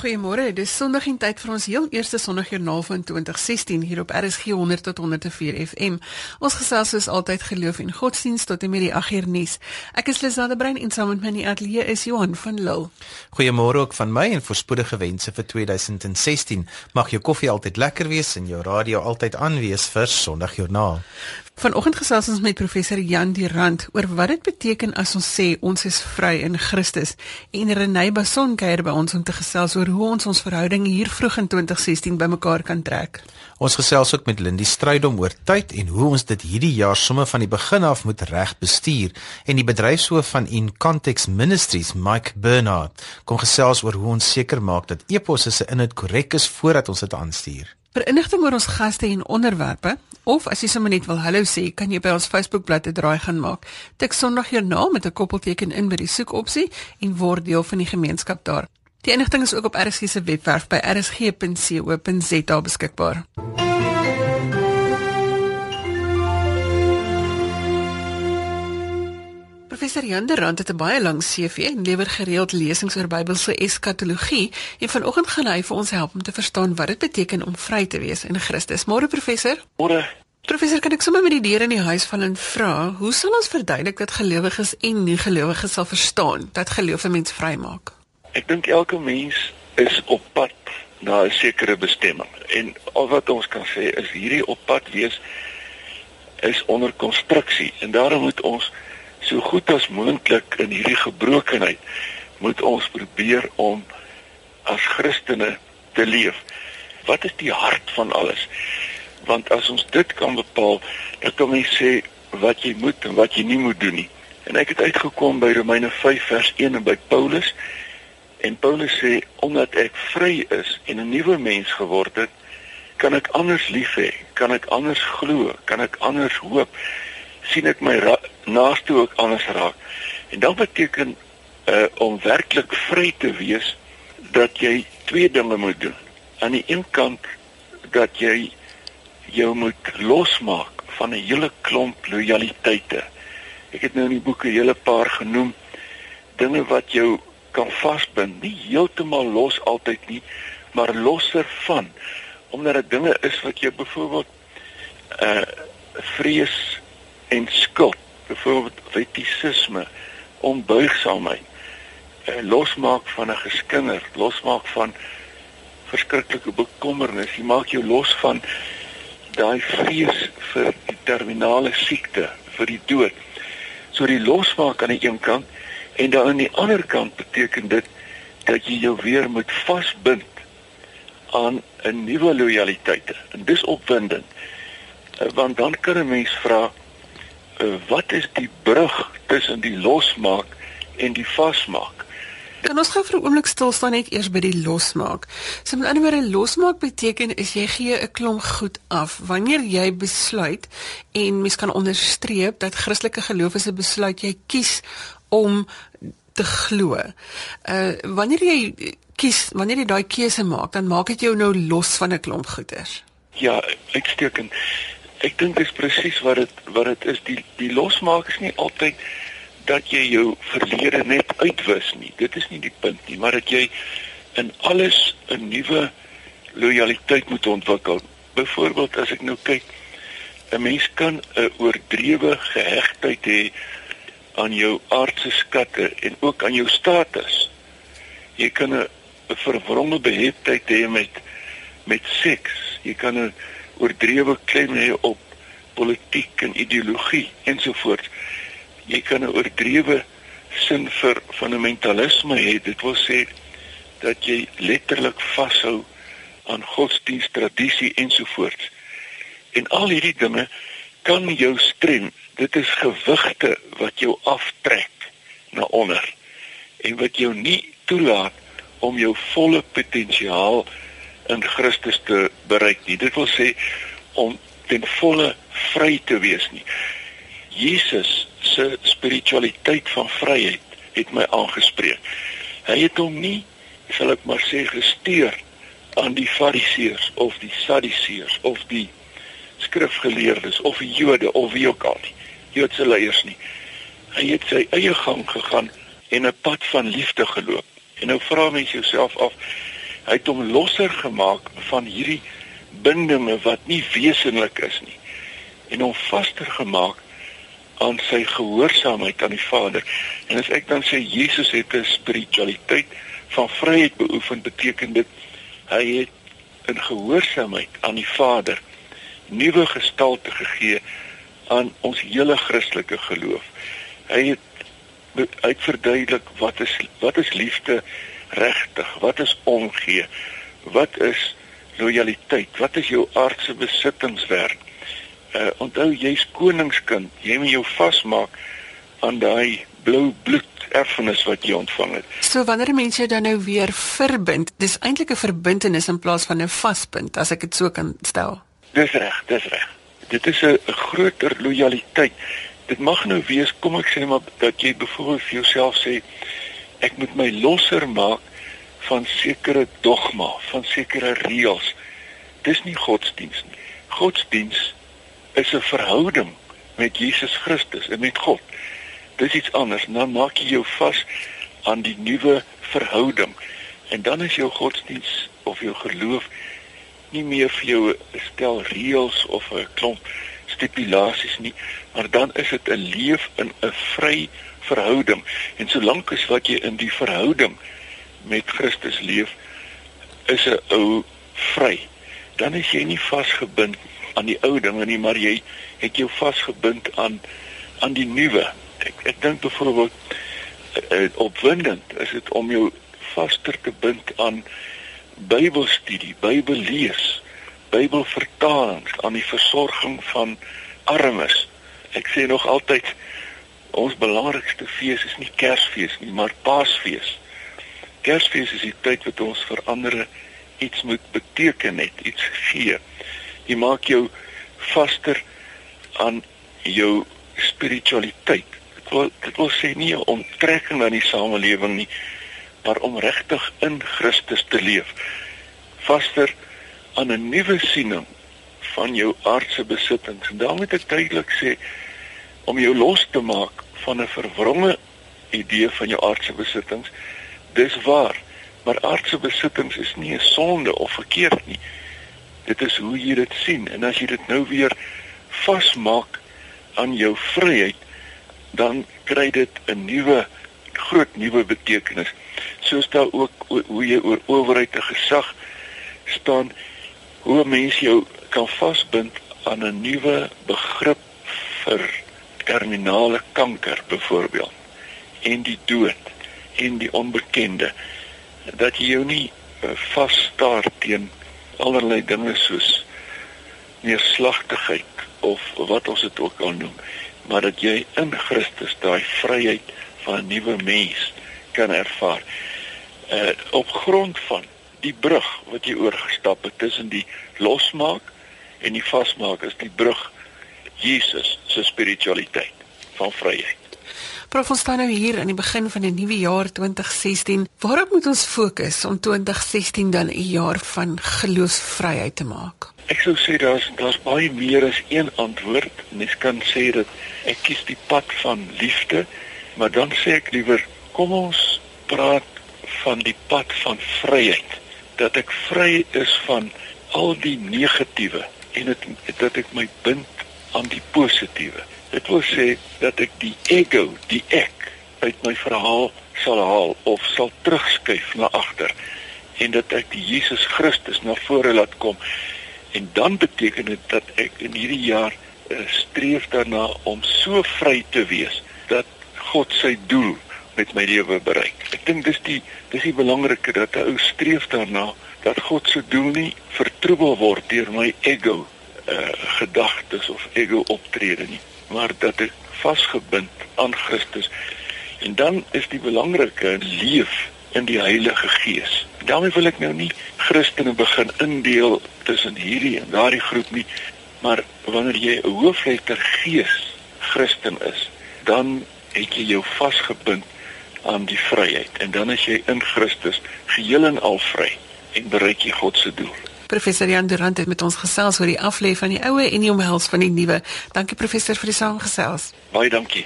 Goeiemôre. Dis Sondag en tyd vir ons heel eerste Sondagjoernaal van 2016 hier op RSG 100 tot 104 FM. Ons gesels soos altyd geloof en godsdienst tot en met die 8 uur nuus. Ek is Lisade Brein en saam met my in die ateljee is Johan van Lille. Goeiemôre ook van my en voorspoedige wense vir 2016. Mag jou koffie altyd lekker wees en jou radio altyd aan wees vir Sondagjoernaal. Vanoggend gesels ons met professor Jan Durant oor wat dit beteken as ons sê ons is vry in Christus. En Renée Bason kuier by ons om te gesels oor hoe ons ons verhouding hier vroeg in 2016 bymekaar kan trek. Ons gesels ook met Lindy Strydom oor tyd en hoe ons dit hierdie jaar sommer van die begin af moet reg bestuur en die bedryfshoof van In Context Ministries, Mike Bernard, kom gesels oor hoe ons seker maak dat eposse se inhoud korrek is voordat ons dit aanstuur. Vir inligting oor ons gaste en onderwerpe of as jy sommer net wil hallo sê, kan jy by ons Facebookblad 'n draai gaan maak. Tik Sondag jou naam met 'n koppelteken in by die soekopsie en word deel van die gemeenskap daar. Die inligting is ook op RSG se webwerf by rsg.co.za beskikbaar. Professor Jan de Rand het 'n baie lang CV en lewer gereeld lesings oor Bybelse eskatologie en vanoggend gaan hy vir ons help om te verstaan wat dit beteken om vry te wees in Christus. Môre professor? Môre. Professor, kan ek sommer met die deur in die huis val en vra, hoe sal ons verduidelik dat gelowiges en nie-gelowiges sal verstaan dat geloof 'n mens vrymaak? Ek dink elke mens is op pad na 'n sekere bestemming en al wat ons kan sê is hierdie op pad wees is onder konstruksie en daarom moet ons so goed as moontlik in hierdie gebrokenheid moet ons probeer om as Christene te leef. Wat is die hart van alles? Want as ons dit kan bepaal, dan kan mens sê wat jy moet en wat jy nie moet doen nie. En ek het uitgekom by Romeine 5 vers 1 en by Paulus. En Paulus sê omdat ek vry is en 'n nuwe mens geword het, kan ek anders lief hê, kan ek anders glo, kan ek anders hoop sien ek my naaste ook anders raak. En dan beteken uh om werklik vry te wees dat jy twee dinge moet doen. Aan die een kant dat jy jou moet losmaak van 'n hele klomp lojaliteite. Ek het nou in die boeke 'n hele paar genoem dinge wat jou kan vasbind. Nie heeltemal los altyd nie, maar losser van omdat dit dinge is wat jou byvoorbeeld uh vrees en skuld, byvoorbeeld wettisisme, onbuigsaamheid, eh, losmaak van 'n geskinder, losmaak van verskriklike bekommernis, jy maak jou los van daai vrees vir die terminale siekte, vir die dood. So die losmaak aan die een kant en dan aan die ander kant beteken dit dat jy jou weer moet vasbind aan 'n nuwe lojaliteite. En dis opwindend. Eh, want dan kan 'n mens vra, wat is die brug tussen die losmaak en die vasmaak? Kan ons gou vir 'n oomblik stil staan net eers by die losmaak. So met ander woorde losmaak beteken is jy gee 'n klomp goed af. Wanneer jy besluit en mens kan onderstreep dat Christelike geloof is 'n besluit jy kies om te glo. Uh wanneer jy kies, wanneer jy daai keuse maak, dan maak dit jou nou los van 'n klomp goeders. Ja, uitstekend ek dink dis presies wat dit wat dit is. Die die losmaak is nie altyd dat jy jou verlede net uitwis nie. Dit is nie die punt nie maar dat jy in alles 'n nuwe lojaliteit moet ontwikkel. Byvoorbeeld as ek nou kyk 'n mens kan 'n oordrewe gehegtheid hê aan jou aardse skatte en ook aan jou status. Jy kan 'n verwronge beheptheid hê met met seks. Jy kan 'n oordrewe klem lê op politiek en ideologie ensovoorts. Jy kan 'n oordrewe sin vir fundamentalisme hê. Dit wil sê dat jy letterlik vashou aan godsdienst tradisie ensovoorts. En al hierdie dinge kan jou strem. Dit is gewigte wat jou aftrek na onder en wat jou nie toelaat om jou volle potensiaal in Christus te bereik nie. Dit wil sê om ten volle vry te wees nie. Jesus se spiritualiteit van vryheid het my aangespreek. Hy het hom nie, sal ek maar sê, gesteer aan die fariseërs of die sadduseërs of die skrifgeleerdes of die Jode of wie ook al nie. Joodse leiers nie. Hy het sy eie gang gegaan en 'n pad van liefde geloop. En nou vra mens jouself af, Hy het hom losser gemaak van hierdie bindinge wat nie wesenlik is nie en hom vaster gemaak aan sy gehoorsaamheid aan die Vader. En as ek dan sê Jesus het 'n spiritualiteit van vryheid beoefen, beteken dit hy het in gehoorsaamheid aan die Vader nuwe gestalte gegee aan ons hele Christelike geloof. Hy het uit verduidelik wat is wat is liefde regtig? Wat is omgee? Wat is lojaliteit? Wat is jou aardse besittingswerk? Uh onthou jy's koningskind. Jy moet jou vasmaak aan daai blou bloed erfenis wat jy ontvang het. So wanneer mense dan nou weer verbind, dis eintlik 'n verbintenis in plaas van 'n vaspunt as ek dit so kan stel. Dis reg, dis reg. Dit is 'n groter lojaliteit. Dit mag nou wees, kom ek sê maar dat jy byvoorbeeld vir jouself sê ek moet my losser maak van sekere dogma, van sekere reëls. Dis nie godsdiens nie. Godsdiens is 'n verhouding met Jesus Christus en met God. Dis iets anders. Dan maak jy jou vas aan die nuwe verhouding. En dan is jou godsdiens of jou geloof nie meer vir jou 'n stel reëls of 'n klomp stipulasies nie, maar dan is dit 'n leef in 'n vry verhouding. En solank as wat jy in die verhouding met Christus leef, is 'n ou vry. Dan is jy nie vasgebind aan die ou dinge nie, maar jy het jou vasgebind aan aan die nuwe. Ek ek dink byvoorbeeld uh, opwindend is dit om jou vaster te bind aan Bybelstudie, Bybellees, Bybelvertalings, aan die versorging van armes. Ek sê nog altyd ons belangrikste fees is nie Kersfees nie, maar Paasfees. Kersfees is die tyd wat ons vir ander iets moet beteken net, iets gee. Jy maak jou vaster aan jou spiritualiteit. Dit wil dit wil sê nie 'n onttrekking aan die samelewing nie, maar om regtig in Christus te leef. Vaster aan 'n nuwe siening van jou aardse besittings. Daarmee moet ek duidelik sê om jou los te maak van 'n verwronge idee van jou aardse besittings. Dis waar, maar aardse besittings is nie 'n sonde of verkeerd nie. Dit is hoe jy dit sien en as jy dit nou weer vasmaak aan jou vryheid, dan kry dit 'n nuwe groot nuwe betekenis. Soos daar ook hoe jy oor owerheid en gesag staan, hoe mense jou kan vasbind aan 'n nuwe begrip vir terminale kanker byvoorbeeld en die dood en die onbekende dat jy jou nie uh, vasstaar teen allerlei dinge soos neerslagtigheid of wat ons dit ook al noem maar dat jy in Christus daai vryheid van 'n nuwe mens kan ervaar. Uh, op grond van die brug wat jy oorgestap het tussen die losmaak en die vasmaak is die brug Jesus se spiritualiteit van vryheid. Prof ons staan nou hier aan die begin van 'n nuwe jaar 2016. Waarop moet ons fokus om 2016 dan 'n jaar van geloofsvryheid te maak? Ek sou sê daar's daar's baie meer as een antwoord. Mens kan sê dat ek kies die pad van liefde, maar dan sê ek liewer kom ons praat van die pad van vryheid. Dat ek vry is van al die negatiewe en dit dat ek my bind aan die positiewe. Dit wil sê dat ek die ego, die ek uit my verhaal sal haal of sal terugskuif na agter en dat ek die Jesus Christus na vore laat kom. En dan beteken dit dat ek in hierdie jaar uh, streef daarna om so vry te wees dat God sy doel met my lewe bereik. Ek dink dis die dis die belangrike dat 'n ou streef daarna dat God se doel nie vertroebel word deur my ego uh, gedagtes of ego optrede nie maar dat ek vasgebind aan Christus. En dan is die belangrike leef in die Heilige Gees. Daarmee wil ek nou nie Christene begin indeel tussen hierdie en daardie groep nie, maar wanneer jy 'n hoofletter Gees Christen is, dan het jy jou vasgebind aan die vryheid en dan is jy in Christus geheel en al vry en bereik jy God se doel. Professor Jan Durant het met ons gesels oor die aflê van die oue en die omhels van die nuwe. Dankie professor vir die saamgesels. Baie dankie.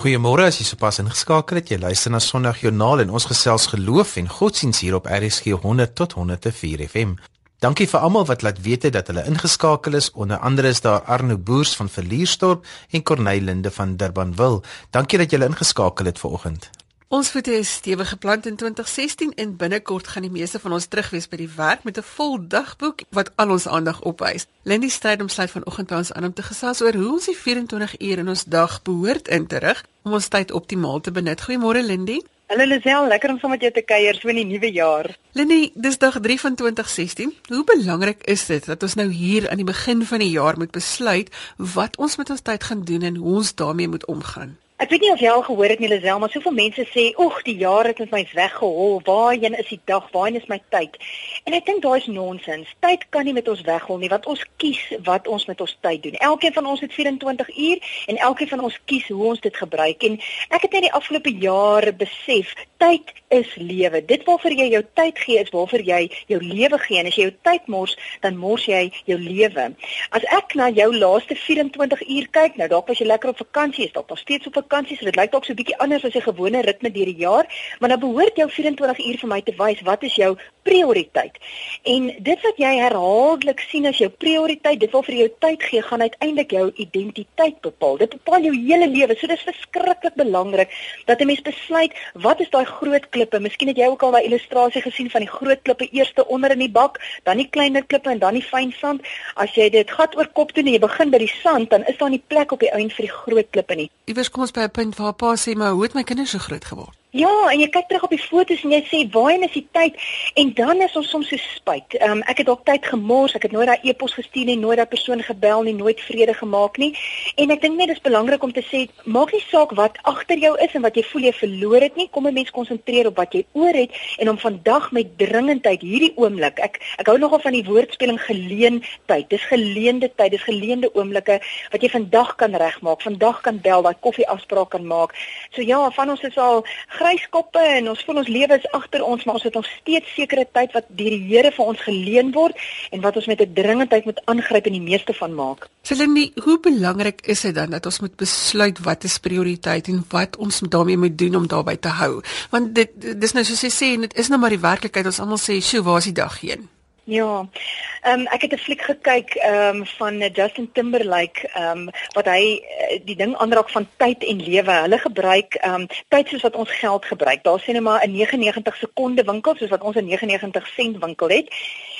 Goeiemôre as jy sopas ingeskakel het. Jy luister na Sondagjoernaal en ons gesels geloof en godsdiens hier op RSG 100 tot 104 FM. Dankie vir almal wat laat weet het dat hulle ingeskakel is. Onder andere is daar Arno Boers van Verlierstorp en Corneilinde van Durbanville. Dankie dat julle ingeskakel het vanoggend. Ons voete is stewig geplant in 2016 en binnekort gaan die meeste van ons terugwees by die werk met 'n vol dagboek wat al ons aandag opeis. Lindy stryd om sluit vanoggend by ons aan om te gesels oor hoe ons die 24 uur in ons dag behoort in te rig om ons tyd optimaal te benut. Goeiemôre Lindy. Hallo Lisel, lekker om saam met jou te kuier so in die nuwe jaar. Lindy, dis dag 3 van 2016. Hoe belangrik is dit dat ons nou hier aan die begin van die jaar moet besluit wat ons met ons tyd gaan doen en hoe ons daarmee moet omgaan? Ek weet nie of jy al gehoor het nie Lisel, maar soveel mense sê, "Oeg, die jaar het met my weggehol. Waarheen is die dag? Waarheen is my tyd?" En ek dink daai is nonsens. Tyd kan nie met ons weghol nie, want ons kies wat ons met ons tyd doen. Elkeen van ons het 24 uur en elkeen van ons kies hoe ons dit gebruik. En ek het net die afgelope jare besef, tyd is lewe. Dit waarvoor jy jou tyd gee is waarvoor jy jou lewe gee. En as jy jou tyd mors, dan mors jy jou lewe. As ek na jou laaste 24 uur kyk, nou dalk was jy lekker op vakansie, is dalk nog steeds op vakansie, so dit lyk dalk so 'n bietjie anders as 'n gewone ritme deur die jaar, maar dan behoort jou 24 uur vir my te wys wat is jou prioriteit. En dit wat jy herhaaldelik sien as jou prioriteit, dit wil vir jou tyd gee, gaan uiteindelik jou identiteit bepaal. Dit bepaal jou hele lewe. So dis verskriklik belangrik dat 'n mens besluit wat is daai groot klippe. Miskien het jy ook al daai illustrasie gesien van die groot klippe eerste onder in die bak, dan die kleiner klippe en dan die fyn sand. As jy dit gat oor kop doen en jy begin by die sand, dan is daar nie plek op die einde vir die groot klippe nie. Iewers kom ons by 'n punt waar pa sê, "Maar hoe het my kinders so groot geword?" Ja, en jy kyk terug op die foto's en jy sê waarheen is die tyd? En dan is ons soms so spyt. Ehm um, ek het dalk tyd gemors, ek het nooit daai e-pos gestuur nie, nooit daai persoon gebel nie, nooit vrede gemaak nie. En ek dink net dis belangrik om te sê, maak nie saak wat agter jou is en wat jy voel jy verloor het nie, kom 'n mens konsentreer op wat jy oor het en om vandag met dringendheid hierdie oomblik. Ek ek hou nogal van die woordspeling geleen tyd. Dis geleende tyd, dis geleende oomblikke wat jy vandag kan regmaak, vandag kan bel, daai koffie afspraak kan maak. So ja, van ons is al gryskoppe en ons voel ons lewe is agter ons, maar ons het nog steeds sekere tyd wat deur die Here vir ons geleen word en wat ons met 'n dringendheid moet aangryp en die meeste van maak. Selenie, hoe belangrik is dit dan dat ons moet besluit wat is prioriteit en wat ons daarmee moet doen om daarbey te hou? Want dit dis nou soos jy sê en dit is nou maar die werklikheid. Ons almal sê, "Sjoe, waar is die dag heen?" Ja. Ehm um, ek het 'n fliek gekyk ehm um, van Justin Timberlake ehm um, wat hy eh, die ding aanraak van tyd en lewe. Hulle gebruik ehm um, tyd soos wat ons geld gebruik. Daar sien jy maar 'n 99 sekonde winkel soos wat ons 'n 99 sent winkel het.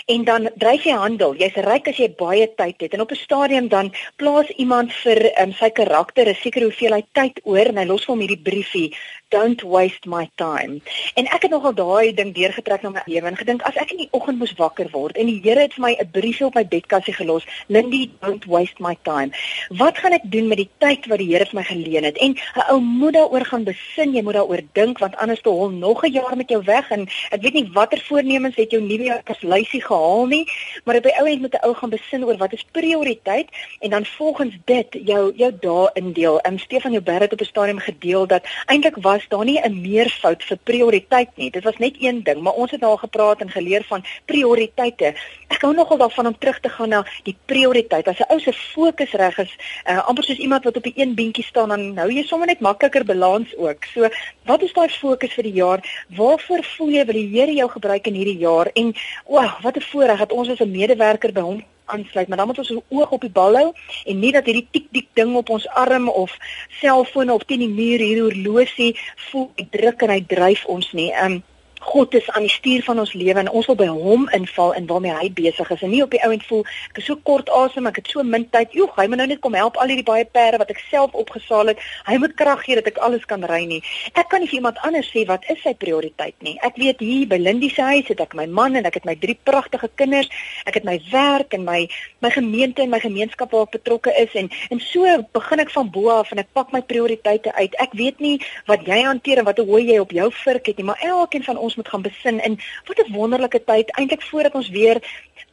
En dan dryf jy handel. Jy's ryk as jy baie tyd het. En op 'n stadium dan plaas iemand vir um, sy karakter 'n sekere hoeveelheid tyd oor en hy los vir hom hierdie briefie don't waste my time. En ek het nogal daai ding deurgetrek na my lewe en gedink as ek in die oggend moes wakker word en die Here het vir my 'n briefie op my bedkassie gelos, Lindy, don't waste my time. Wat gaan ek doen met die tyd wat die Here vir my geleen het? En 'n ou moet daaroor gaan besin, jy moet daaroor dink want anders te hol nog 'n jaar met jou weg en ek weet nie watter voornemens het jou nuwe jaar as lysie gehaal nie, maar op die ou end moet 'n ou gaan besin oor wat is prioriteit en dan volgens dit jou jou dae indeel. Ehm um, Stefan Joubert het op 'n stadium gedeel dat eintlik was daar nie 'n meervoud vir prioriteit nie. Dit was net een ding, maar ons het daar gepraat en geleer van prioriteite. Ek hou nogal daarvan om terug te gaan na die prioriteit. As 'n ou se fokus reg is, uh, amper soos iemand wat op 'n een beentjie staan, dan hou jy sommer net makliker balans ook. So, wat is daai fokus vir die jaar? Waarvoor voel jy wil die Here jou gebruik in hierdie jaar? En o, wow, wat 'n voorreg dat ons as 'n medewerker by hom aansluit, maar dan moet ons ons oog op die bal hou en nie dat hierdie tik tik ding op ons arm of selfoon of teen die muur hier horlosie voel druk en hy dryf ons nie. Um God is aan die stuur van ons lewe en ons wil by hom inval in waarmee hy besig is. En nie op die ouend voel ek is so kort asem ek het so min tyd. Joh hy moet nou net kom help al hierdie baie perde wat ek self opgesaal het. Hy moet krag gee dat ek alles kan ry nie. Ek kan nie vir iemand anders sê wat is sy prioriteit nie. Ek weet hier by Lindy se huis het ek my man en ek het my drie pragtige kinders. Ek het my werk en my my gemeente en my gemeenskap waar ek betrokke is. En en so begin ek van bo af en ek pak my prioriteite uit. Ek weet nie wat jy hanteer en wat hoe jy op jou vurk het nie maar elkeen van ons moet gaan besin in wat 'n wonderlike tyd eintlik voordat ons weer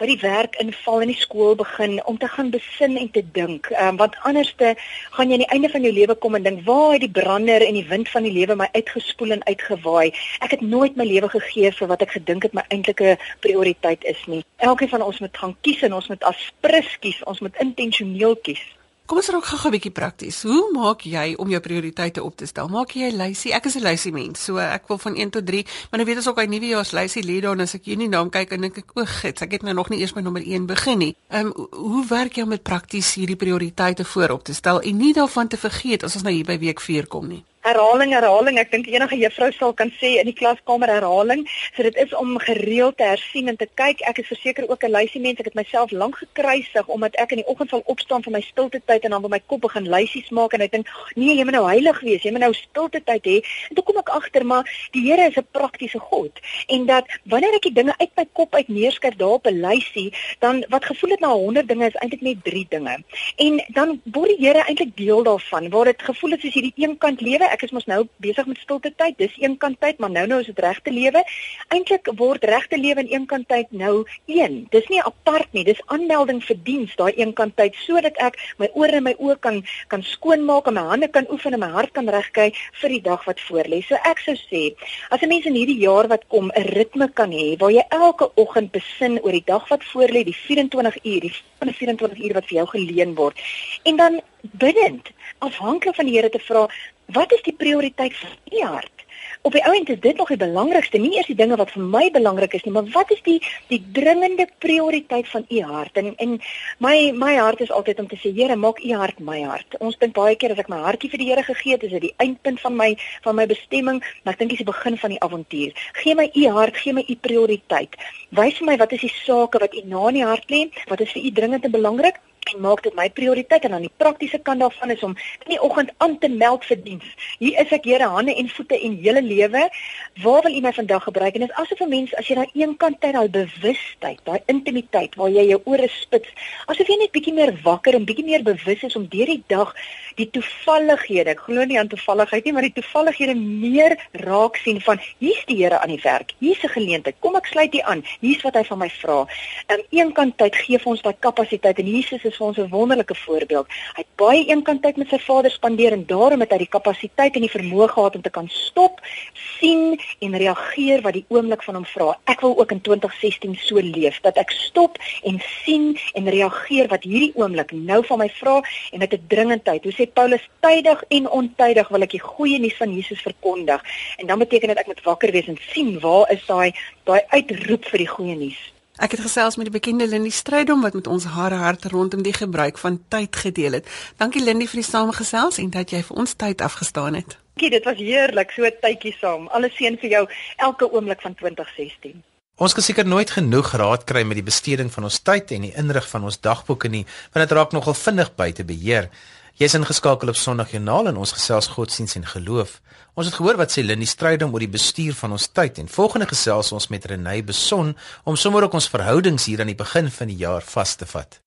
by die werk inval en die skool begin om te gaan besin en te dink. Ehm um, want anderste gaan jy aan die einde van jou lewe kom en dink, "Waar het die brander en die wind van die lewe my uitgespoel en uitgewaai? Ek het nooit my lewe gegee vir wat ek gedink het my eintlike prioriteit is nie." Elkeen van ons moet gaan kies en ons moet as prins kies, ons moet intentioneel kies. Kom ons raak gou-gou 'n bietjie prakties. Hoe maak jy om jou prioriteite op te stel? Maak jy 'n lysie? Ek is 'n lysie mens, so ek wil van 1 tot 3, maar nou weet ons ook hy nuwejaarslysie lê daar en as ek hierdie naam kyk en dink ek, o, gits, ek het nou nog nie eers by nommer 1 begin nie. Ehm um, hoe werk jy met prakties hierdie prioriteite voorop te stel en nie daarvan te vergeet as ons nou hier by week 4 kom nie? Herhaling herhaling. Ek dink enige juffrou sal kan sê in die klaskamer herhaling. So dit is om gereeld te hersien en te kyk. Ek is verseker ook 'n lysie mens. Ek het myself lank gekruisig omdat ek in die oggend sal opstaan vir my stilte tyd en dan by my kop begin lysies maak en ek dink nee jy moet nou heilig wees. Jy moet nou stilte tyd hê. En toe kom ek agter maar die Here is 'n praktiese God en dat wanneer ek die dinge uit my kop uit neerskryf daar op 'n lysie dan wat gevoel het na 100 dinge is eintlik net 3 dinge. En dan word die Here eintlik deel daarvan waar dit gevoel het soos hierdie een kant lewe ek is mos nou besig met stilte tyd. Dis een kant tyd, maar nou nou is dit regte lewe. Eintlik word regte lewe en een kant tyd nou een. Dis nie apart nie. Dis aanmelding vir diens daai een kant tyd sodat ek my ore en my oë kan kan skoonmaak en my hande kan oefen en my hart kan regkry vir die dag wat voorlê. So ek sou sê, as 'n mens in hierdie jaar wat kom 'n ritme kan hê waar jy elke oggend besin oor die dag wat voorlê, die 24 uur, die 24 uur wat vir jou geleen word. En dan bidend afhanklik van die Here te vra wat is die prioriteit vir u hart? Op die ouend is dit nog die belangrikste nie eers die dinge wat vir my belangrik is nie maar wat is die die dringende prioriteit van u hart? En en my my hart is altyd om te sê Here maak u hart my hart. Ons dink baie keer as ek my hartjie vir die Here gegee het is dit die eindpunt van my van my bestemming maar ek dink dis die begin van die avontuur. Gee my u hart gee my u prioriteit. Wys vir my wat is die sake wat u na in die hart lê wat is vir u dringend en belangrik en maak dit my prioriteit en dan die praktiese kant daarvan is om in die oggend aan te meld vir diens. Hier is ek Here hande en voete en hele lewe. Waar wil U my vandag gebruik? En dit is asof 'n mens as jy na een kant tyd daai bewustheid, daai intimiteit waar jy jou ore spits, asof jy net bietjie meer wakker en bietjie meer bewus is om deur die dag die toevallighede, ek glo nie aan toevalligheid nie, maar die toevallighede meer raak sien van hier's die Here aan die werk. Hier's 'n geleentheid. Kom ek sluit hier aan. Hier's wat hy van my vra. Aan um, een kant tyd gee vir ons daai kapasiteit en Jesus is vir ons 'n wonderlike voorbeeld. Hy het baie een kant tyd met sy Vader spandeer en daarom het hy die kapasiteit en die vermoë gehad om te kan stop, sien en reageer wat die oomblik van hom vra. Ek wil ook in 2016 so leef dat ek stop en sien en reageer wat hierdie oomblik nou van my vra en dit 'n dringendheid. Hoe sê Paulus tydig en ontydig wil ek die goeie nuus van Jesus verkondig. En dan beteken dit ek moet wakker wees en sien waar is daai daai uitroep vir die goeie nuus. Ek het gesels met die bekende Lindie Strydom wat met ons hare hart rondom die gebruik van tyd gedeel het. Dankie Lindie vir die samegesels en dat jy vir ons tyd afgestaan het. Dankie, dit was heerlik so 'n tydjie saam. Alles seën vir jou elke oomblik van 2016. Ons kan seker nooit genoeg raad kry met die besteding van ons tyd en die inrig van ons dagboeke nie, want dit raak nogal vinnig buite beheer. Jy's ingeskakel op Sondagjoernaal en ons gesels godsdiens en geloof. Ons het gehoor wat sê Lindie stryd om oor die bestuur van ons tyd en volgende gesels ons met Renay Beson om sommer ook ons verhoudings hier aan die begin van die jaar vas te vat.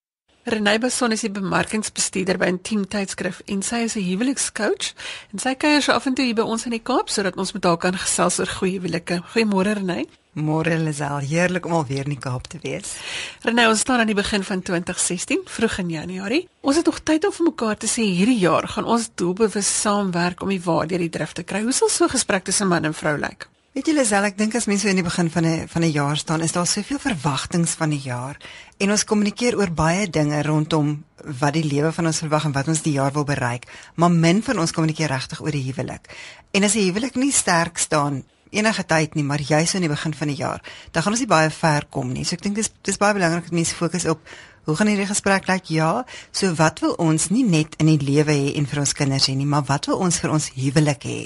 Renay Beson is die bemarkingsbestuurder by 'n team tydskrif en sy is 'n huwelikscoach en sy kuier so af en toe hier by ons in die Kaap sodat ons met haar kan gesels oor goeie huwelike. Goeiemôre Renay. Môre is al heerlik om alweer in die Kaap te wees. Renée, ons staan aan die begin van 2016, vroeg in Januarie. Ons het nog tyd om vir mekaar te sê hierdie jaar gaan ons doelbewus saamwerk om die waarde die drif te kry. Hoe sal so 'n gesprek tussen man en vrou lyk? Weet julle self, ek dink as mense in die begin van 'n van 'n jaar staan, is daar soveel verwagtinge van die jaar en ons kommunikeer oor baie dinge rondom wat die lewe van ons verwag en wat ons die jaar wil bereik, maar min van ons kommunikeer regtig oor die huwelik. En as 'n huwelik nie sterk staan enige tyd nie, maar juis in die begin van die jaar, dan gaan ons nie baie ver kom nie. So ek dink dis dis baie belangrik dat mense fokus op hoe gaan hierdie gesprek lyk? Ja, so wat wil ons nie net in die lewe hê en vir ons kinders hê nie, maar wat wil ons vir ons huwelik hê?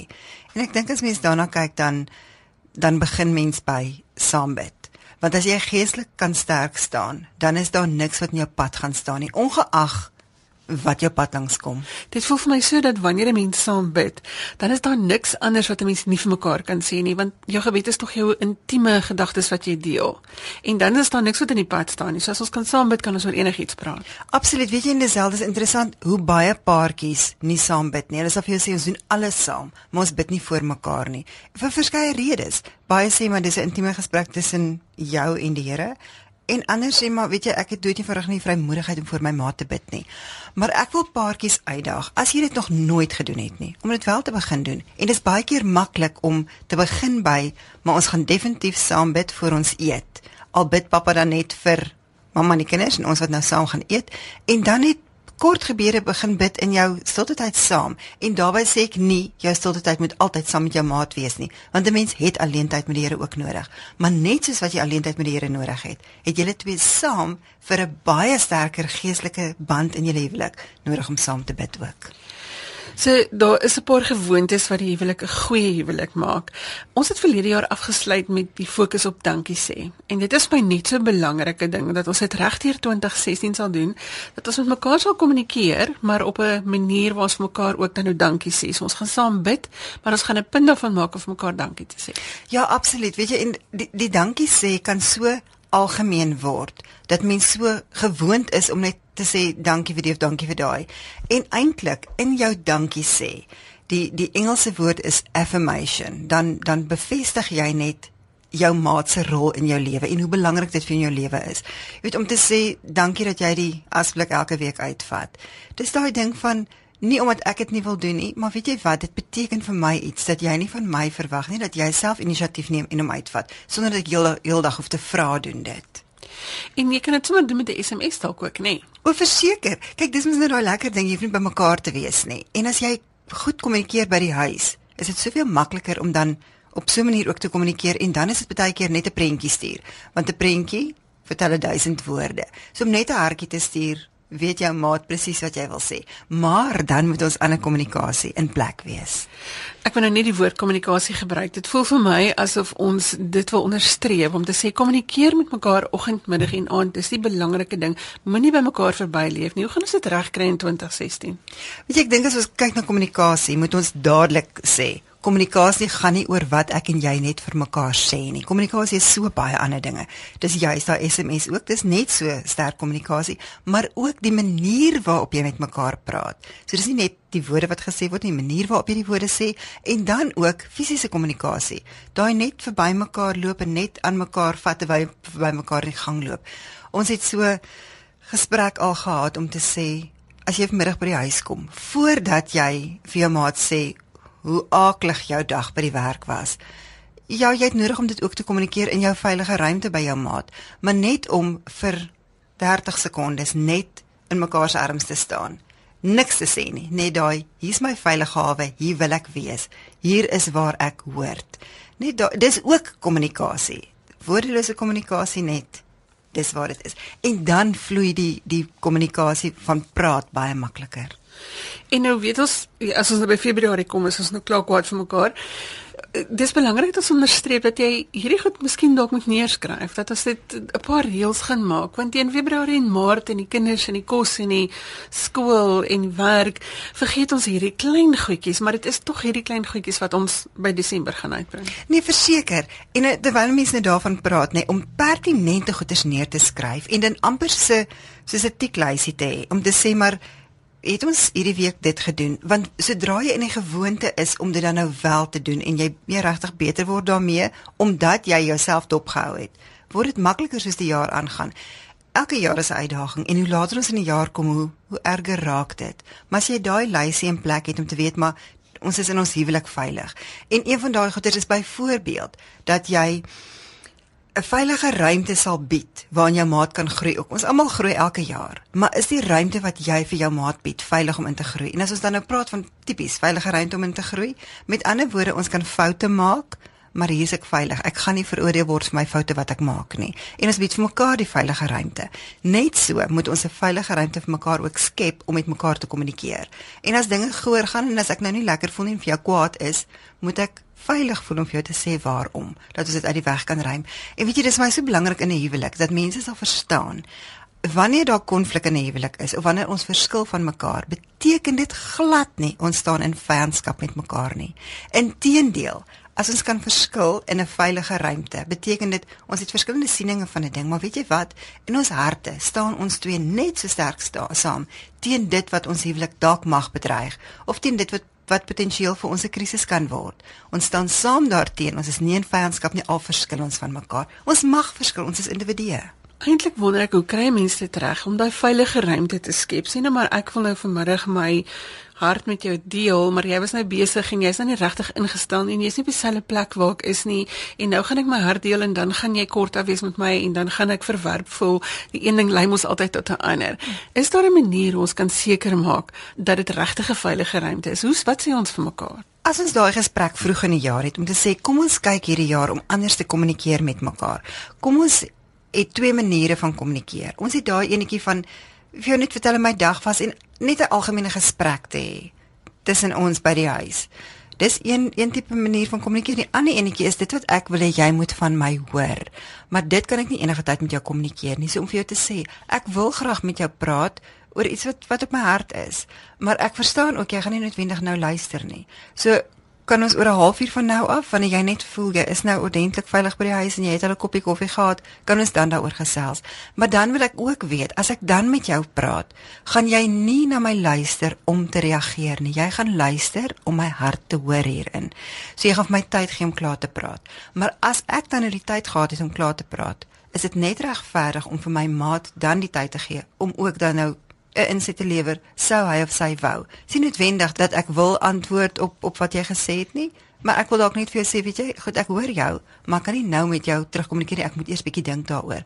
En ek dink as mense daarna kyk dan dan begin mens by saambid. Want as jy geestelik kan sterk staan, dan is daar niks wat in jou pad gaan staan nie, ongeag wat jou pad langs kom. Dit voel vir my so dat wanneer 'n mens saam bid, dan is daar niks anders wat 'n mens nie vir mekaar kan sê nie, want jou gebed is tog jou intieme gedagtes wat jy deel. En dan is daar niks wat in die pad staan nie. So as ons kan saam bid, kan ons oor enigiets praat. Absoluut. Weet jy, en dieselfde is interessant hoe baie paartjies nie saam bid nie. Hulle sê vir jou sê ons doen alles saam, maar ons bid nie vir mekaar nie. Vir verskeie redes. Baie sê maar dis 'n intieme gesprek tussen jou en die Here. En anders sê maar, weet jy, ek het dood nie verrig nie vrymoedigheid om vir my ma te bid nie. Maar ek wil paartjies uitdaag as jy dit nog nooit gedoen het nie, om dit wel te begin doen. En dit is baie keer maklik om te begin by, maar ons gaan definitief saam bid voor ons eet. Al bid pappa dan net vir mamma en die kinders en ons wat nou saam gaan eet en dan net kort gebede begin bid in jou stilte tyd saam en daarbey sê ek nie jou stilte tyd moet altyd saam met jou maat wees nie, want 'n mens het alleen tyd met die Here ook nodig. Maar net soos wat jy alleen tyd met die Here nodig het, het julle twee saam vir 'n baie sterker geestelike band in julle huwelik nodig om saam te bid ook. So daar is 'n paar gewoontes wat die huwelik 'n goeie huwelik maak. Ons het verlede jaar afgesluit met die fokus op dankie sê. En dit is my net so belangrike ding dat ons dit regdeur 2016 sal doen, dat ons met mekaar sal kommunikeer, maar op 'n manier waar ons vir mekaar ook dan nou dankie sê. So ons gaan saam bid, maar ons gaan 'n punt daarvan maak om vir mekaar dankie te sê. Ja, absoluut. Weet jy, en die die dankie sê kan so algemeen word dat mens so gewoond is om net te sê dankie vir dit of dankie vir daai. En eintlik in jou dankie sê, die die Engelse woord is affirmation, dan dan bevestig jy net jou maat se rol in jou lewe en hoe belangrik dit vir jou lewe is. Jy weet om te sê dankie dat jy die asblik elke week uitvat. Dis daai ding van nie omdat ek dit nie wil doen nie, maar weet jy wat, dit beteken vir my iets dat jy nie van my verwag nie dat jy self inisiatief neem en hom uitvat sonder dat ek heel heeldag hoef te vra doen dit. En jy kan dit sommer doen met 'n SMS dalk ook, nê? Nee. O, verseker. Kyk, dis mos nou daai lekker ding, jy hoef nie by mekaar te wees nie. En as jy goed kommunikeer by die huis, is dit soveel makliker om dan op so 'n manier ook te kommunikeer en dan is dit baie keer net 'n prentjie stuur, want 'n prentjie vertel 1000 woorde. So om net 'n hartjie te stuur weet jou maat presies wat jy wil sê. Maar dan moet ons ander kommunikasie in plek wees. Ek wil nou nie die woord kommunikasie gebruik. Dit voel vir my asof ons dit wil onderstreep om te sê kommunikeer met mekaar oggend, middag en aand. Dis die belangrike ding. Moenie by mekaar verbyleef nie. Hoe gaan ons dit regkry in 2016? Weet jy, ek dink as ons kyk na kommunikasie, moet ons dadelik sê kommunikasie gaan nie oor wat ek en jy net vir mekaar sê nie. Kommunikasie is so baie ander dinge. Dis juist daai SMS ook, dis net so sterk kommunikasie, maar ook die manier waarop jy met mekaar praat. So dis nie net die woorde wat gesê word nie, die manier waarop jy die woorde sê en dan ook fisiese kommunikasie. Daai net verby mekaar loop en net aan mekaar vat terwyl verby mekaar in gang loop. Ons het so gesprek al gehad om te sê as jy vanmiddag by die huis kom, voordat jy vir jou maat sê hoe aaklig jou dag by die werk was. Ja, jy het nodig om dit ook te kommunikeer in jou veilige ruimte by jou maat, maar net om vir 30 sekondes net in mekaar se arms te staan. Niks te sê nie, net daai, hier's my veilige hawe, hier wil ek wees. Hier is waar ek hoort. Net daai, dis ook kommunikasie. Woordelose kommunikasie net. Dis wat dit is. En dan vloei die die kommunikasie van praat baie makliker. En nou weet ons as ons nou by Februarie kom is ons nou klaar kwaad vir mekaar. Dis belangrik dat ons onderstreep dat jy hierdie goed miskien dalk moet neerskryf dat ons dit 'n paar reëls gaan maak want teen Februarie en Maart en die kinders en die kos en die skool en werk vergeet ons hierdie klein goedjies maar dit is tog hierdie klein goedjies wat ons by Desember gaan uitbring. Nee verseker en eh, terwyl mense nou daarvan praat nê nee, om pertinente goeders neer te skryf en dan amper se soos 'n tiklysie te hê om te sê maar het ons hierdie week dit gedoen want sodra jy in die gewoonte is om dit dan nou wel te doen en jy meer regtig beter word daarmee omdat jy jouself dopgehou het word dit makliker soos die jaar aangaan. Elke jaar is 'n uitdaging en hoe later ons in die jaar kom hoe hoe erger raak dit. Maar as jy daai lysie in plek het om te weet maar ons is in ons huwelik veilig. En een van daai goeders is byvoorbeeld dat jy 'n veilige ruimte sal bied waarin jou maat kan groei. Ook ons almal groei elke jaar, maar is die ruimte wat jy vir jou maat bied veilig om in te groei? En as ons dan nou praat van tipies veilige ruimte om in te groei, met ander woorde, ons kan foute maak, maar hier is ek veilig. Ek gaan nie veroordeel word vir my foute wat ek maak nie. En ons bied vir mekaar die veilige ruimte. Net so moet ons 'n veilige ruimte vir mekaar ook skep om met mekaar te kommunikeer. En as dinge gehoor gaan en as ek nou nie lekker voel nie en vir jou kwaad is, moet ek veilig voel om vir jou te sê waarom dat ons dit uit die weg kan ruim. En weet jy dis my so belangrik in 'n huwelik dat mense sal verstaan wanneer daar konflik in 'n huwelik is of wanneer ons verskil van mekaar, beteken dit glad nie ons staan in vyandskap met mekaar nie. Inteendeel, as ons kan verskil in 'n veilige ruimte, beteken dit ons het verskillende sieninge van 'n ding, maar weet jy wat? In ons harte staan ons twee net so sterk saam teen dit wat ons huwelik dalk mag bedreig of teen dit wat wat potensieel vir ons 'n krisis kan word. Ons staan saam daarteenoor. Ons is nie in vyandskap nie, al verskil ons van mekaar. Ons mag verskil, ons is individue. Eintlik wonder ek hoe kry mense dit reg om daai veilige ruimte te skep? Sien nou maar ek wil nou vanmiddag my hart met jou deel, maar jy was nou besig en jy's nou nie regtig ingestel nie en jy's nie op dieselfde plek waar ek is nie en nou gaan ek my hart deel en dan gaan jy kort af wees met my en dan gaan ek verwerp voel. Die een ding lei mos altyd tot 'n ander. Is daar 'n manier hoe ons kan seker maak dat dit regtig 'n veilige ruimte is? Hoe wat sê ons vir mekaar? As ons daai gesprek vroeg in die jaar het om te sê kom ons kyk hierdie jaar om anders te kommunikeer met mekaar. Kom ons het twee maniere van kommunikeer. Ons het daai enetjie van vir jou net vertel my dag was en net 'n algemene gesprek te hê tussen ons by die huis. Dis een een tipe manier van kommunikeer. Die ander enetjie is dit wat ek wil hê jy moet van my hoor. Maar dit kan ek nie enige tyd met jou kommunikeer nie. So om vir jou te sê, ek wil graag met jou praat oor iets wat wat op my hart is, maar ek verstaan ook jy gaan nie noodwendig nou luister nie. So kan ons oor 'n halfuur van nou af wanneer jy net voel jy is nou ordentlik veilig by die huis en jy het al 'n koppie koffie gehad, kan ons dan daaroor gesels. Maar dan wil ek ook weet, as ek dan met jou praat, gaan jy nie na my luister om te reageer nie. Jy gaan luister om my hart te hoor hierin. So jy gaan vir my tyd gee om klaar te praat. Maar as ek dan nou die tyd gehad het om klaar te praat, is dit net regverdig om vir my maat dan die tyd te gee om ook dan nou 'n inset te lewer sou hy of sy wou. Sien noodwendig dat ek wil antwoord op op wat jy gesê het nie, maar ek wil dalk net vir jou sê, weet jy, goed, ek hoor jou, maar kan nie nou met jou terugkommunikeer nie. Ek moet eers bietjie dink daaroor.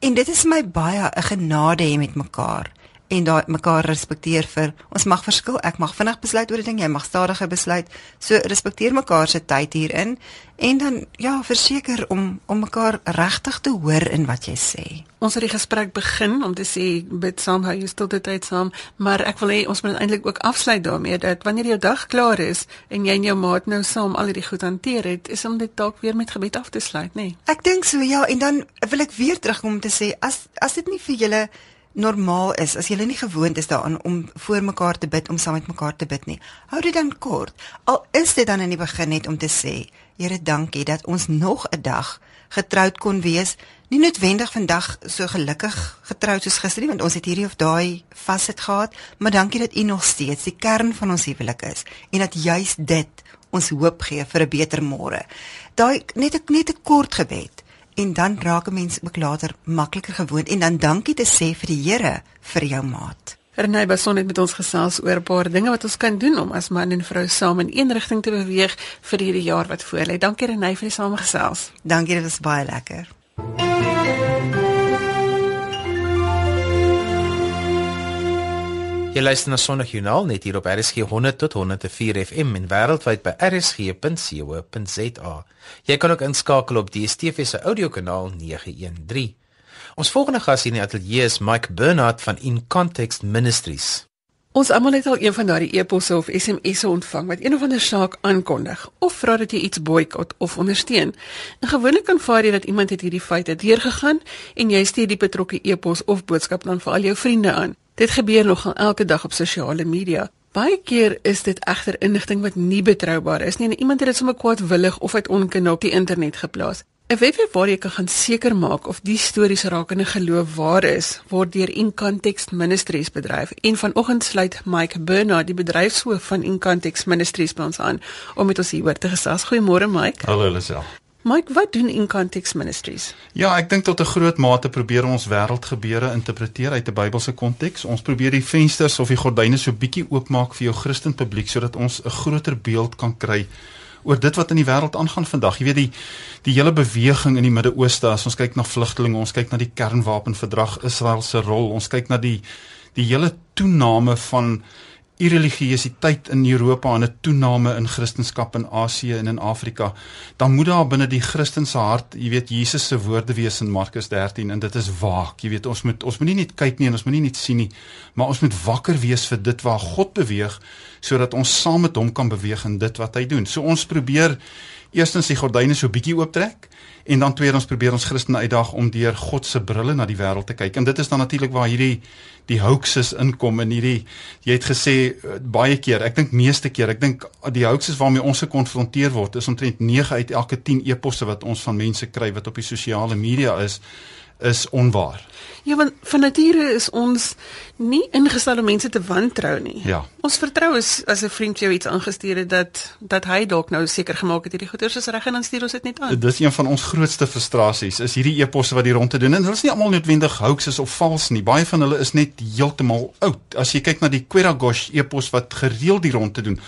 En dit is my baie 'n genade hê met mekaar en daai mekaar respekteer vir ons mag verskil ek mag vinnig besluit oor 'n ding jy mag stadiger besluit so respekteer mekaar se tyd hierin en dan ja verseker om om mekaar regtig te hoor in wat jy sê ons het die gesprek begin om te sê bid saam hou jy stilte tyd saam maar ek wil hê ons moet eintlik ook afsluit daarmee dat wanneer jou dag klaar is en jy en jou maat nou saam al hierdie goed hanteer het is om dit dalk weer met gebed af te sluit nê nee. ek dink so ja en dan wil ek weer terugkom om te sê as as dit nie vir julle normaal is as jy nie gewoond is daaraan om voor mekaar te bid om saam met mekaar te bid nie. Hou dit dan kort. Al is dit dan in die begin net om te sê, Here, dankie dat ons nog 'n dag getroud kon wees. Nie noodwendig vandag so gelukkig getroud soos gister nie, want ons het hierdie of daai vasheid gehad, maar dankie dat U nog steeds die kern van ons huwelik is en dat juis dit ons hoop gee vir 'n beter môre. Daai net 'n net 'n kort gebed en dan raak 'n mens ook later makliker gewoond en dan dankie te sê vir die Here vir jou maat. Renay Bason het met ons gesels oor 'n paar dinge wat ons kan doen om as man en vrou saam in een rigting te beweeg vir hierdie jaar wat voorlê. Dankie Renay vir die samegesels. Dankie, dit was baie lekker. Jy luister na Sondag Joernaal net hier op RSG 100 tot 104 FM en wêreldwyd by rsg.co.za. Jy kan ook inskakel op DStv se audiokanaal 913. Ons volgende gas hier in die ateljee is Mike Bernard van In Context Ministries. Ons almal het al een van daardie e-posse of SMS'e ontvang wat een of ander saak aankondig of vra dat jy iets boikot of ondersteun. En gewoonlik aanvaar jy dat iemand het hierdie feite deurgegaan en jy stuur die betrokke e-pos of boodskap dan vir al jou vriende aan. Dit gebeur nogal elke dag op sosiale media. Baie keer is dit egter inligting wat nie betroubaar is nie en iemand het dit sommer kwaadwillig of uit onkunde op die internet geplaas. 'n Webwerf waar jy kan seker maak of die stories rakende geloof waar is, word deur In Context Ministries bedryf. En vanoggend sluit Mike Bernard, die bedryfshoof van In Context Ministries by ons aan om met ons hieroor te gesels. Goeiemôre Mike. Hallo Lisel. Mike, wat doen In Context Ministries? Ja, ek dink tot 'n groot mate probeer ons wêreldgebeure interpreteer uit 'n Bybelse konteks. Ons probeer die vensters of die gordyne so bietjie oopmaak vir jou Christen publiek sodat ons 'n groter beeld kan kry oor dit wat in die wêreld aangaan vandag. Jy weet die die hele beweging in die Midde-Ooste, as ons kyk na vlugtelinge, ons kyk na die kernwapenverdrag Israel se rol, ons kyk na die die hele toename van irreligiositeit in Europa en 'n toename in Christendom in Asië en in Afrika, dan moet daar binne die Christen se hart, jy weet Jesus se woorde wees in Markus 13 en dit is waak. Jy weet ons moet ons moet nie net kyk nie en ons moet nie net sien nie, maar ons moet wakker wees vir dit waar God beweeg sodat ons saam met hom kan beweeg in dit wat hy doen. So ons probeer eerstens die gordyne so bietjie ooptrek en dan tweedens probeer ons Christene uitdaag om deur God se brille na die wêreld te kyk. En dit is dan natuurlik waar hierdie die hoaxes inkom in hierdie jy het gesê uh, baie keer, ek dink meeste keer, ek dink die hoaxes waarmee ons gekonfronteer word is omtrent 9 uit elke 10 e-posse wat ons van mense kry wat op die sosiale media is is onwaar. Ja, want van nature is ons nie ingestel om mense te wantrou nie. Ja. Ons vertrou is as 'n vriend jou iets aangestuur het dat dat hy dalk nou seker gemaak het hierdie goeders is reg en dan stuur ons dit net aan. Dis een van ons grootste frustrasies is hierdie eposse wat die rondte doen en hulle is nie almal noodwendig hoaxes of vals nie. Baie van hulle is net heeltemal oud. As jy kyk na die Queragosh epos wat gereeld die rondte doen,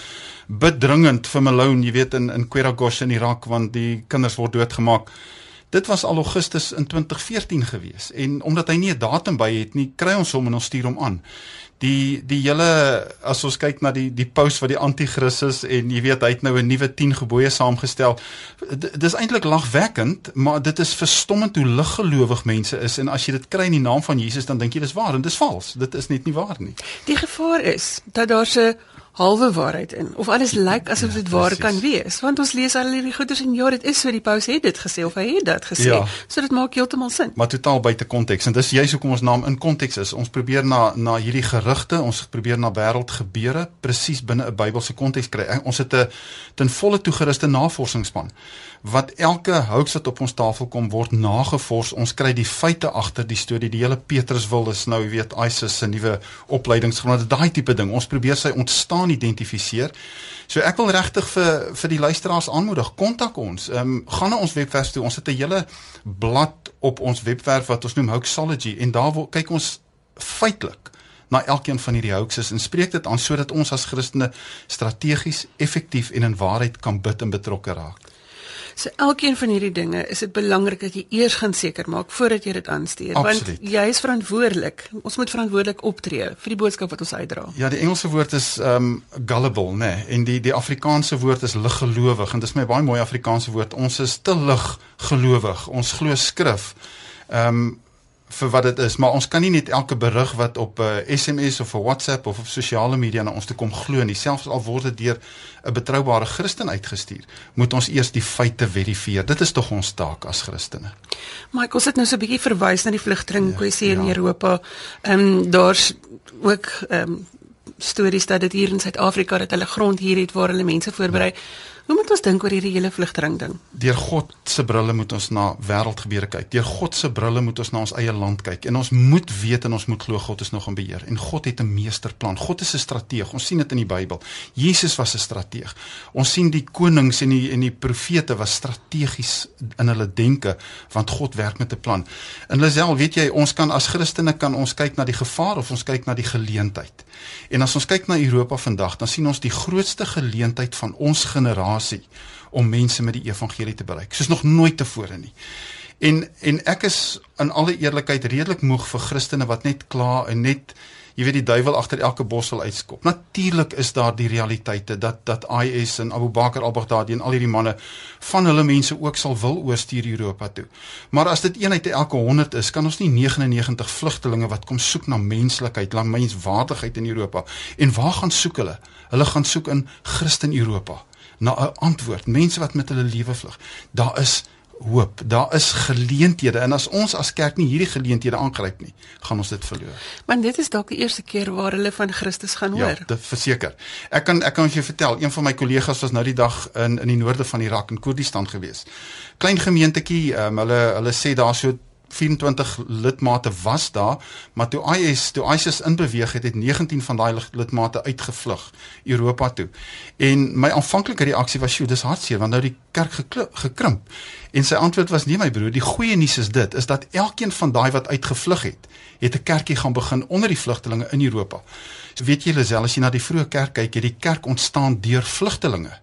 bedringend vir Malone, jy weet in in Queragosh in Irak want die kinders word doodgemaak. Dit was al Augustus in 2014 gewees en omdat hy nie 'n datum by het nie, kry ons hom en ons stuur hom aan. Die die hele as ons kyk na die die post wat die anti-kris is en jy weet hy het nou 'n nuwe 10 gebooie saamgestel. Dis eintlik lagwekkend, maar dit is verstommend hoe liggelowig mense is en as jy dit kry in die naam van Jesus dan dink jy dis waar en dis vals. Dit is net nie waar nie. Die gevaar is dat daar 'n halwe waarheid in of alles lyk asof dit waar Precies. kan wees want ons lees al hierdie goeders en ja dit is so die paus het dit gesê of hy het dit gesê Ja. so dit maak heeltemal sin maar totaal buite konteks en dis juist hoekom ons naam in konteks is. Ons probeer na na hierdie gerugte, ons probeer na wêreldgebeure presies binne 'n Bybelse konteks kry. Ons het 'n ten volle toegeruste navorsingsspan wat elke hoax wat op ons tafel kom word nagevors. Ons kry die feite agter die storie. Die hele Petrus wil is nou, jy weet, ISIS se nuwe opleidingsgrond, daai tipe ding. Ons probeer sy ontstaan identifiseer. So ek wil regtig vir vir die luisteraars aanmoedig, kontak ons. Ehm um, gaan na ons webwerf toe. Ons het 'n hele blad op ons webwerf wat ons noem Hoaxology en daar wil kyk ons feitelik na elkeen van hierdie hoaxes en spreek dit aan sodat ons as Christene strategies, effektief en in waarheid kan bid en betrokke raak. So elkeen van hierdie dinge is dit belangrik dat jy eers gaan seker maak voordat jy dit aanstuur Absoluut. want jy is verantwoordelik ons moet verantwoordelik optree vir die boodskap wat ons uitdra Ja, die Engelse woord is um gullible, nê, nee, en die die Afrikaanse woord is liggelowig en dis my baie mooi Afrikaanse woord. Ons is te liggelowig. Ons glo skrif. Um vir wat dit is, maar ons kan nie net elke berig wat op 'n uh, SMS of 'n WhatsApp of op sosiale media na ons toe kom glo nie. Selfs al word dit deur 'n betroubare Christen uitgestuur, moet ons eers die feite verifieer. Dit is tog ons taak as Christene. Maar ons het nou so 'n bietjie verwys na die vlugteling kwessie in ja. Europa. Ehm um, daar's ook ehm um, stories dat dit hier in Suid-Afrika dat hulle grond hier het waar hulle mense voorberei. Hoe moet ons dink oor hierdie hele vlugteling ding? Deur God se brille moet ons na wêreldgebeure kyk. Deur God se brille moet ons na ons eie land kyk. En ons moet weet en ons moet glo God is nog in beheer. En God het 'n meesterplan. God is 'n strateeg. Ons sien dit in die Bybel. Jesus was 'n strateeg. Ons sien die konings en die en die profete was strategies in hulle denke want God werk met 'n plan. En Lisel, weet jy, ons kan as Christene kan ons kyk na die gevaar of ons kyk na die geleentheid. En as ons kyk na Europa vandag, dan sien ons die grootste geleentheid van ons generasie om mense met die evangelie te bereik soos nog nooit tevore nie. En en ek is in alle eerlikheid redelik moeg vir Christene wat net kla en net jy weet die duiwel agter elke bos wil uitskop. Natuurlik is daar die realiteite dat dat IS en Abu Bakr al-Baghdadi en al hierdie manne van hulle mense ook sal wil oorstuur Europa toe. Maar as dit een uit elke 100 is, kan ons nie 99 vlugtelinge wat kom soek na menslikheid, na menswaardigheid in Europa. En waar gaan soek hulle? Hulle gaan soek in Christen Europa na 'n antwoord. Mense wat met hulle lewe vlug. Daar is hoop. Daar is geleenthede en as ons as kerk nie hierdie geleenthede aangryp nie, gaan ons dit verloor. Want dit is dalk die eerste keer waar hulle van Christus gaan hoor. Ja, dit verseker. Ek kan ek kan vir jou vertel, een van my kollegas was nou die dag in in die noorde van Irak in Koerdistan gewees. Klein gemeentetjie, um, hulle hulle sê daar so 24 lidmate was daar, maar toe IS toe ISIS inbeweeg het, het 19 van daai lidmate uitgevlug Europa toe. En my aanvanklike reaksie was, "Sjoe, dis hartseer want nou die kerk gekrimp." En sy antwoord was, "Nee my broer, die goeie nuus is dit, is dat elkeen van daai wat uitgevlug het, het 'n kerkie gaan begin onder die vlugtelinge in Europa." So weet jy Lisel, as jy na die vroeë kerk kyk, het die kerk ontstaan deur vlugtelinge.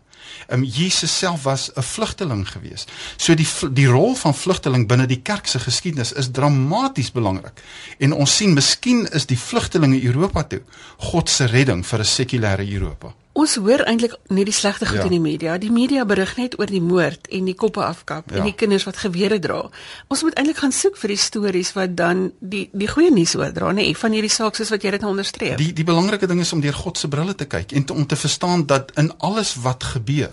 Um, Jesus self was 'n vlugteling gewees. So die die rol van vlugteling binne die kerk se geskiedenis is dramaties belangrik. En ons sien miskien is die vlugtelinge Europa toe God se redding vir 'n sekulêre Europa. Ons hoor eintlik net die slegte goed Ja. in die media. Die media berig net oor die moord en die koppe afkap Ja. en die kinders wat gewere dra. Ons moet eintlik gaan soek vir die stories wat dan die die goeie nuus oordra, nê, nee, van hierdie saak soos wat jy dit nou onderstreep. Die die belangrike ding is om deur God se brille te kyk en te, om te verstaan dat in alles wat gebeur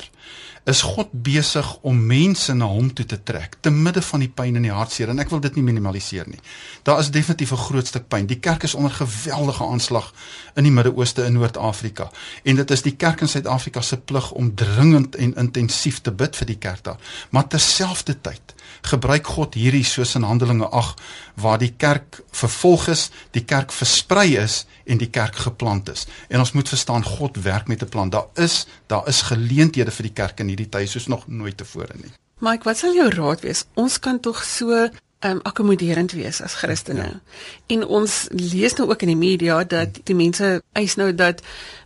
is God besig om mense na hom toe te trek te midde van die pyn en die hartseer en ek wil dit nie minimaliseer nie. Daar is definitief 'n groot stuk pyn. Die kerk is onder geweldige aanslag in die Midde-Ooste en Noord-Afrika en dit is die kerk in Suid-Afrika se plig om dringend en intensief te bid vir die kerk daar. Maar terselfdertyd gebruik God hierdie soos in Handelinge 8 waar die kerk vervolg is, die kerk versprei is en die kerk geplant is. En ons moet verstaan God werk met 'n plan. Daar is daar is geleenthede vir die kerk in hierdie tyd soos nog nooit tevore nie. Mike, wat sal jou raad wees? Ons kan tog so um akkommoderend wees as Christene. Ja. En ons lees nou ook in die media dat die mense eis nou dat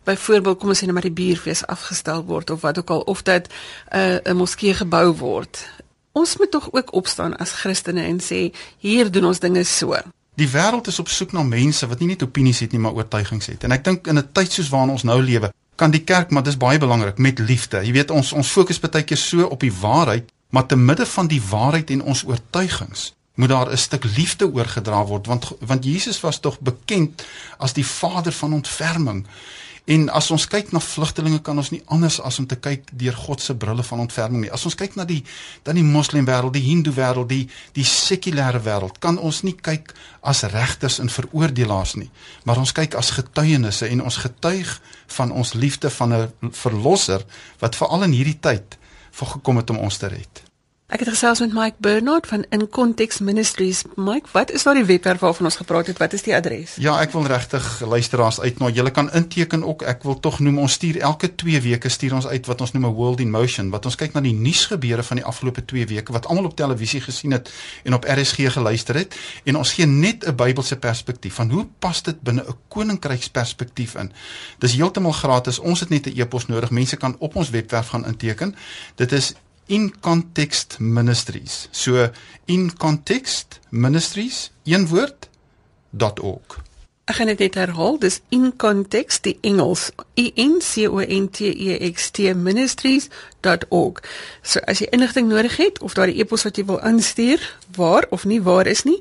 byvoorbeeld kom ons sê net maar die bierfees afgestel word of wat ook al of dat 'n uh, 'n moskee gebou word. Ons moet tog ook opstaan as Christene en sê hier doen ons dinge so. Die wêreld is op soek na mense wat nie net opinies het nie, maar oortuigings het. En ek dink in 'n tyd soos waarin ons nou lewe, kan die kerk, maar dis baie belangrik met liefde. Jy weet ons ons fokus baie keer so op die waarheid, maar te midde van die waarheid en ons oortuigings moet daar 'n stuk liefde oorgedra word want want Jesus was tog bekend as die vader van ontferming. En as ons kyk na vlugtelinge kan ons nie anders as om te kyk deur God se brille van ontferming nie. As ons kyk na die dan die moslim wêreld, die hindoe wêreld, die die sekulêre wêreld, kan ons nie kyk as regters en veroordelaars nie, maar ons kyk as getuienisse en ons getuig van ons liefde van 'n verlosser wat veral in hierdie tyd vir gekom het om ons te red. Ek het gesels met Mike Bernard van In Context Ministries. Mike, wat is daar die webwerf waarvan ons gepraat het? Wat is die adres? Ja, ek wil regtig luisteraars uitnooi. Julle kan inteken ook. Ek wil tog noem ons stuur elke 2 weke stuur ons uit wat ons noem 'n World in Motion, wat ons kyk na die nuusgebeure van die afgelope 2 weke wat almal op televisie gesien het en op RSG geluister het en ons gee net 'n Bybelse perspektief van hoe pas dit binne 'n koninkryksperspektief in. Dis heeltemal gratis. Ons het net 'n e-pos nodig. Mense kan op ons webwerf gaan inteken. Dit is in context ministries. So in context ministries een woord .org. Ek gaan dit net herhaal dis in context die Engels i n c o n t e x t ministries.org so as jy inligting nodig het of daar 'n e-pos wat jy wil instuur waar of nie waar is nie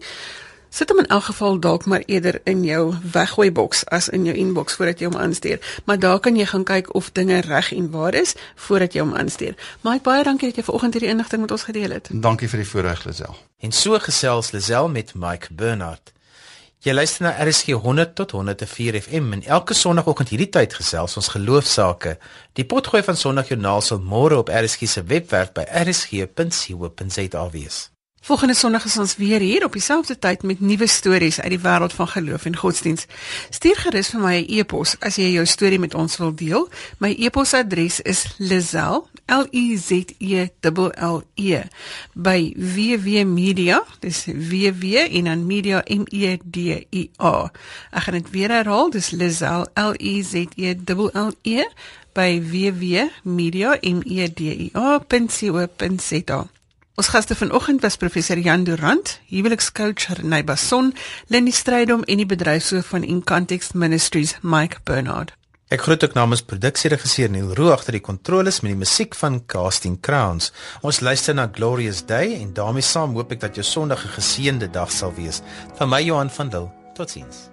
sit hom in elk geval dalk maar eerder in jou weggooi boks as in jou inbox voordat jy hom aanstuur. Maar daar kan jy gaan kyk of dinge reg en waar is voordat jy hom aanstuur. Mike, baie dankie dat jy vanoggend hierdie inligting met ons gedeel het. Dankie vir die voorreg, Lisel. En so gesels Lisel met Mike Bernard. Jy luister na RSG 100 tot 104 FM en elke sonoggend hierdie tyd gesels ons geloofsaake. Die potgooi van Sondagjoernaal sal môre op RSG se webwerf by rsg.co.za wees. Volgende Sondag is ons weer hier op dieselfde tyd met nuwe stories uit die wêreld van geloof en godsdiens. Stuur gerus vir my 'n e-pos as jy jou storie met ons wil deel. My e-posadres is lizel l i z e l l e by www.media, dis www en dan media m e d i a. Ek gaan dit weer herhaal, dis lizel l i z e l l e by www.media Ons gaste vanoggend was professor Jan Durant, huwelikscoach Renay Bason, Lenny Strydom en die bedryfshoof van In Context Ministries, Mike Bernard. Ek groet ook namens produksieregisseur Neil Roo agter die kontroles met die musiek van Casting Crowns. Ons luister na Glorious Day en daarmee saam hoop ek dat jou Sondag 'n geseënde dag sal wees. Van my Johan van Dil. Totsiens.